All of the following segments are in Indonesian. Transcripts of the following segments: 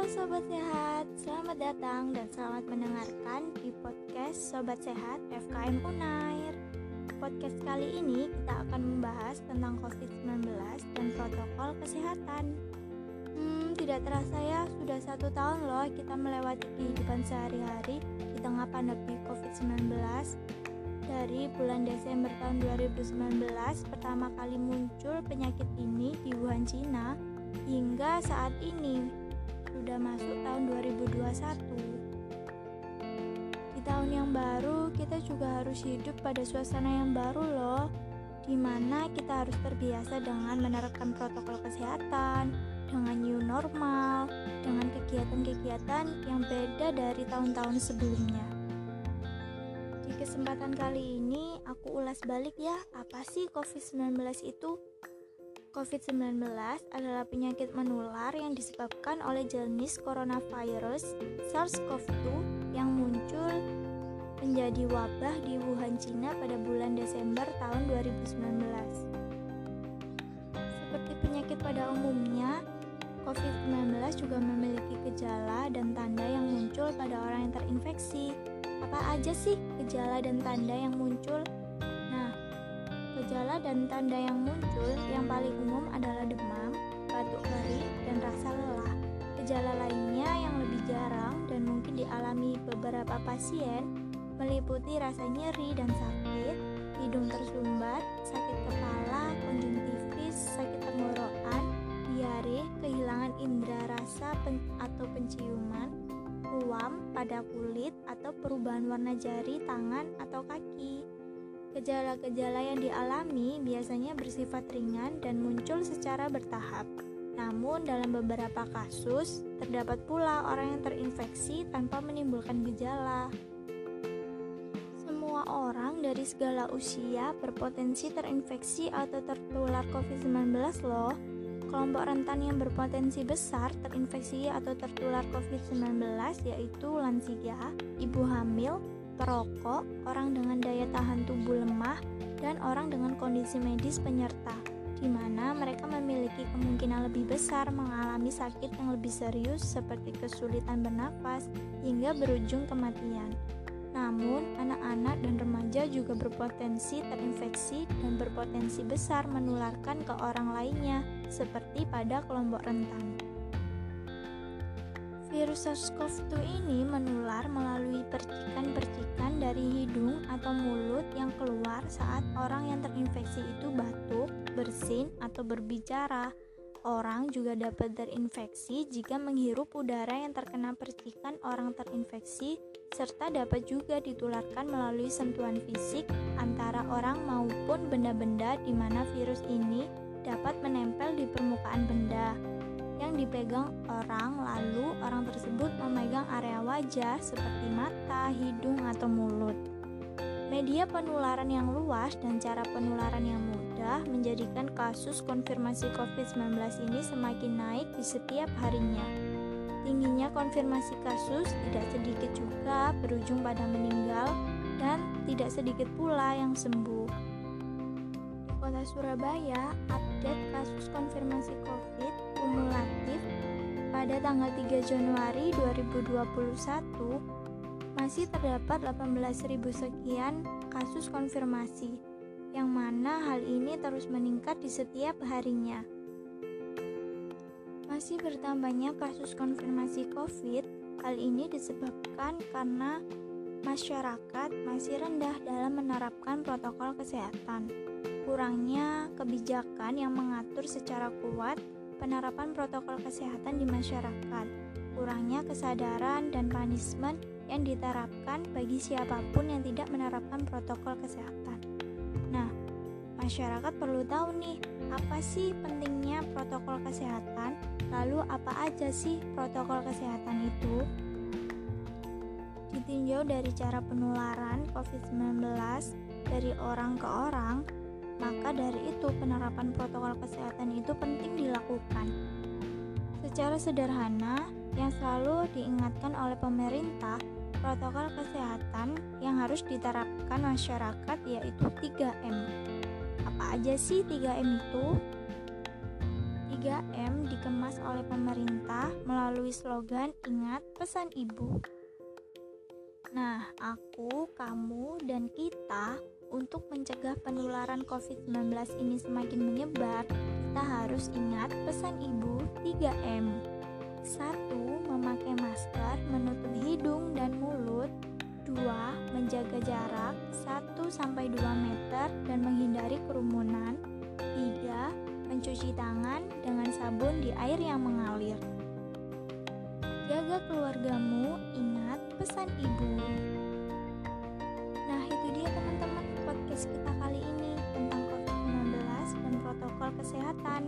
Halo Sobat Sehat, selamat datang dan selamat mendengarkan di podcast Sobat Sehat FKM Unair. Podcast kali ini kita akan membahas tentang COVID-19 dan protokol kesehatan. Hmm, tidak terasa ya, sudah satu tahun loh kita melewati kehidupan sehari-hari di tengah pandemi COVID-19 dari bulan Desember tahun 2019 pertama kali muncul penyakit ini di Wuhan, Cina hingga saat ini sudah masuk tahun 2021. Di tahun yang baru, kita juga harus hidup pada suasana yang baru loh, di mana kita harus terbiasa dengan menerapkan protokol kesehatan, dengan new normal, dengan kegiatan-kegiatan yang beda dari tahun-tahun sebelumnya. Di kesempatan kali ini, aku ulas balik ya, apa sih COVID-19 itu? COVID-19 adalah penyakit menular yang disebabkan oleh jenis coronavirus SARS-CoV-2 yang muncul menjadi wabah di Wuhan, Cina pada bulan Desember tahun 2019. Seperti penyakit pada umumnya, COVID-19 juga memiliki gejala dan tanda yang muncul pada orang yang terinfeksi. Apa aja sih gejala dan tanda yang muncul? Gejala dan tanda yang muncul yang paling umum adalah demam, batuk kering, dan rasa lelah. Gejala lainnya yang lebih jarang dan mungkin dialami beberapa pasien meliputi rasa nyeri dan sakit, hidung tersumbat, sakit kepala, konjungtivis, sakit tenggorokan, diare, kehilangan indera rasa pen atau penciuman, ruam pada kulit atau perubahan warna jari, tangan, atau kaki. Gejala-gejala yang dialami biasanya bersifat ringan dan muncul secara bertahap. Namun, dalam beberapa kasus, terdapat pula orang yang terinfeksi tanpa menimbulkan gejala. Semua orang dari segala usia berpotensi terinfeksi atau tertular COVID-19 loh. Kelompok rentan yang berpotensi besar terinfeksi atau tertular COVID-19 yaitu lansia, ibu hamil, perokok, orang dengan daya tahan tubuh lemah, dan orang dengan kondisi medis penyerta, di mana mereka memiliki kemungkinan lebih besar mengalami sakit yang lebih serius seperti kesulitan bernafas hingga berujung kematian. Namun, anak-anak dan remaja juga berpotensi terinfeksi dan berpotensi besar menularkan ke orang lainnya, seperti pada kelompok rentan. Virus SARS-CoV-2 ini menular melalui percikan-percikan dari hidung atau mulut yang keluar saat orang yang terinfeksi itu batuk, bersin, atau berbicara. Orang juga dapat terinfeksi jika menghirup udara yang terkena percikan orang terinfeksi, serta dapat juga ditularkan melalui sentuhan fisik antara orang maupun benda-benda di mana virus ini dapat menempel di permukaan benda yang dipegang orang, lalu orang tersebut memegang area wajah seperti mata, hidung, atau mulut. Media penularan yang luas dan cara penularan yang mudah menjadikan kasus konfirmasi COVID-19 ini semakin naik di setiap harinya. Tingginya konfirmasi kasus tidak sedikit juga berujung pada meninggal dan tidak sedikit pula yang sembuh. Di kota Surabaya, update kasus konfirmasi COVID kumulatif pada tanggal 3 Januari 2021 masih terdapat 18.000 sekian kasus konfirmasi yang mana hal ini terus meningkat di setiap harinya. Masih bertambahnya kasus konfirmasi COVID, hal ini disebabkan karena masyarakat masih rendah dalam menerapkan protokol kesehatan. Kurangnya kebijakan yang mengatur secara kuat penerapan protokol kesehatan di masyarakat, kurangnya kesadaran dan punishment yang diterapkan bagi siapa pun yang tidak menerapkan protokol kesehatan. Nah, masyarakat perlu tahu nih, apa sih pentingnya protokol kesehatan? Lalu apa aja sih protokol kesehatan itu? Ditinjau dari cara penularan COVID-19 dari orang ke orang, maka dari itu penerapan protokol kesehatan itu penting dilakukan. Secara sederhana, yang selalu diingatkan oleh pemerintah, protokol kesehatan yang harus diterapkan masyarakat yaitu 3M. Apa aja sih 3M itu? 3M di dikemas oleh pemerintah melalui slogan Ingat Pesan Ibu. Nah, aku, kamu, dan kita untuk mencegah penularan COVID-19 ini semakin menyebar, kita harus ingat pesan ibu 3M. 1. Memakai masker menutup hidung dan mulut 2. Menjaga jarak 1-2 meter dan menghindari kerumunan 3. Mencuci tangan dengan sabun di air yang mengalir Jaga keluargamu, ingat pesan ibu. Nah, itu dia teman-teman podcast kita kali ini tentang COVID-19 dan protokol kesehatan.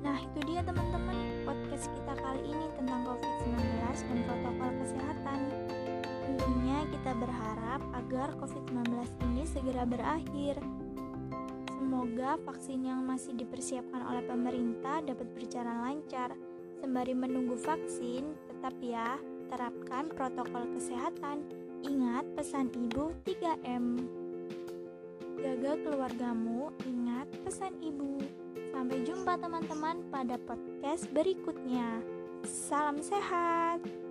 Nah, itu dia teman-teman podcast kita kali ini tentang COVID-19 dan protokol kesehatan. Tentunya kita berharap agar COVID-19 ini segera berakhir. Semoga vaksin yang masih dipersiapkan oleh pemerintah dapat berjalan lancar Sembari menunggu vaksin, tetap ya, terapkan protokol kesehatan. Ingat pesan ibu 3M. Jaga keluargamu, ingat pesan ibu. Sampai jumpa teman-teman pada podcast berikutnya. Salam sehat.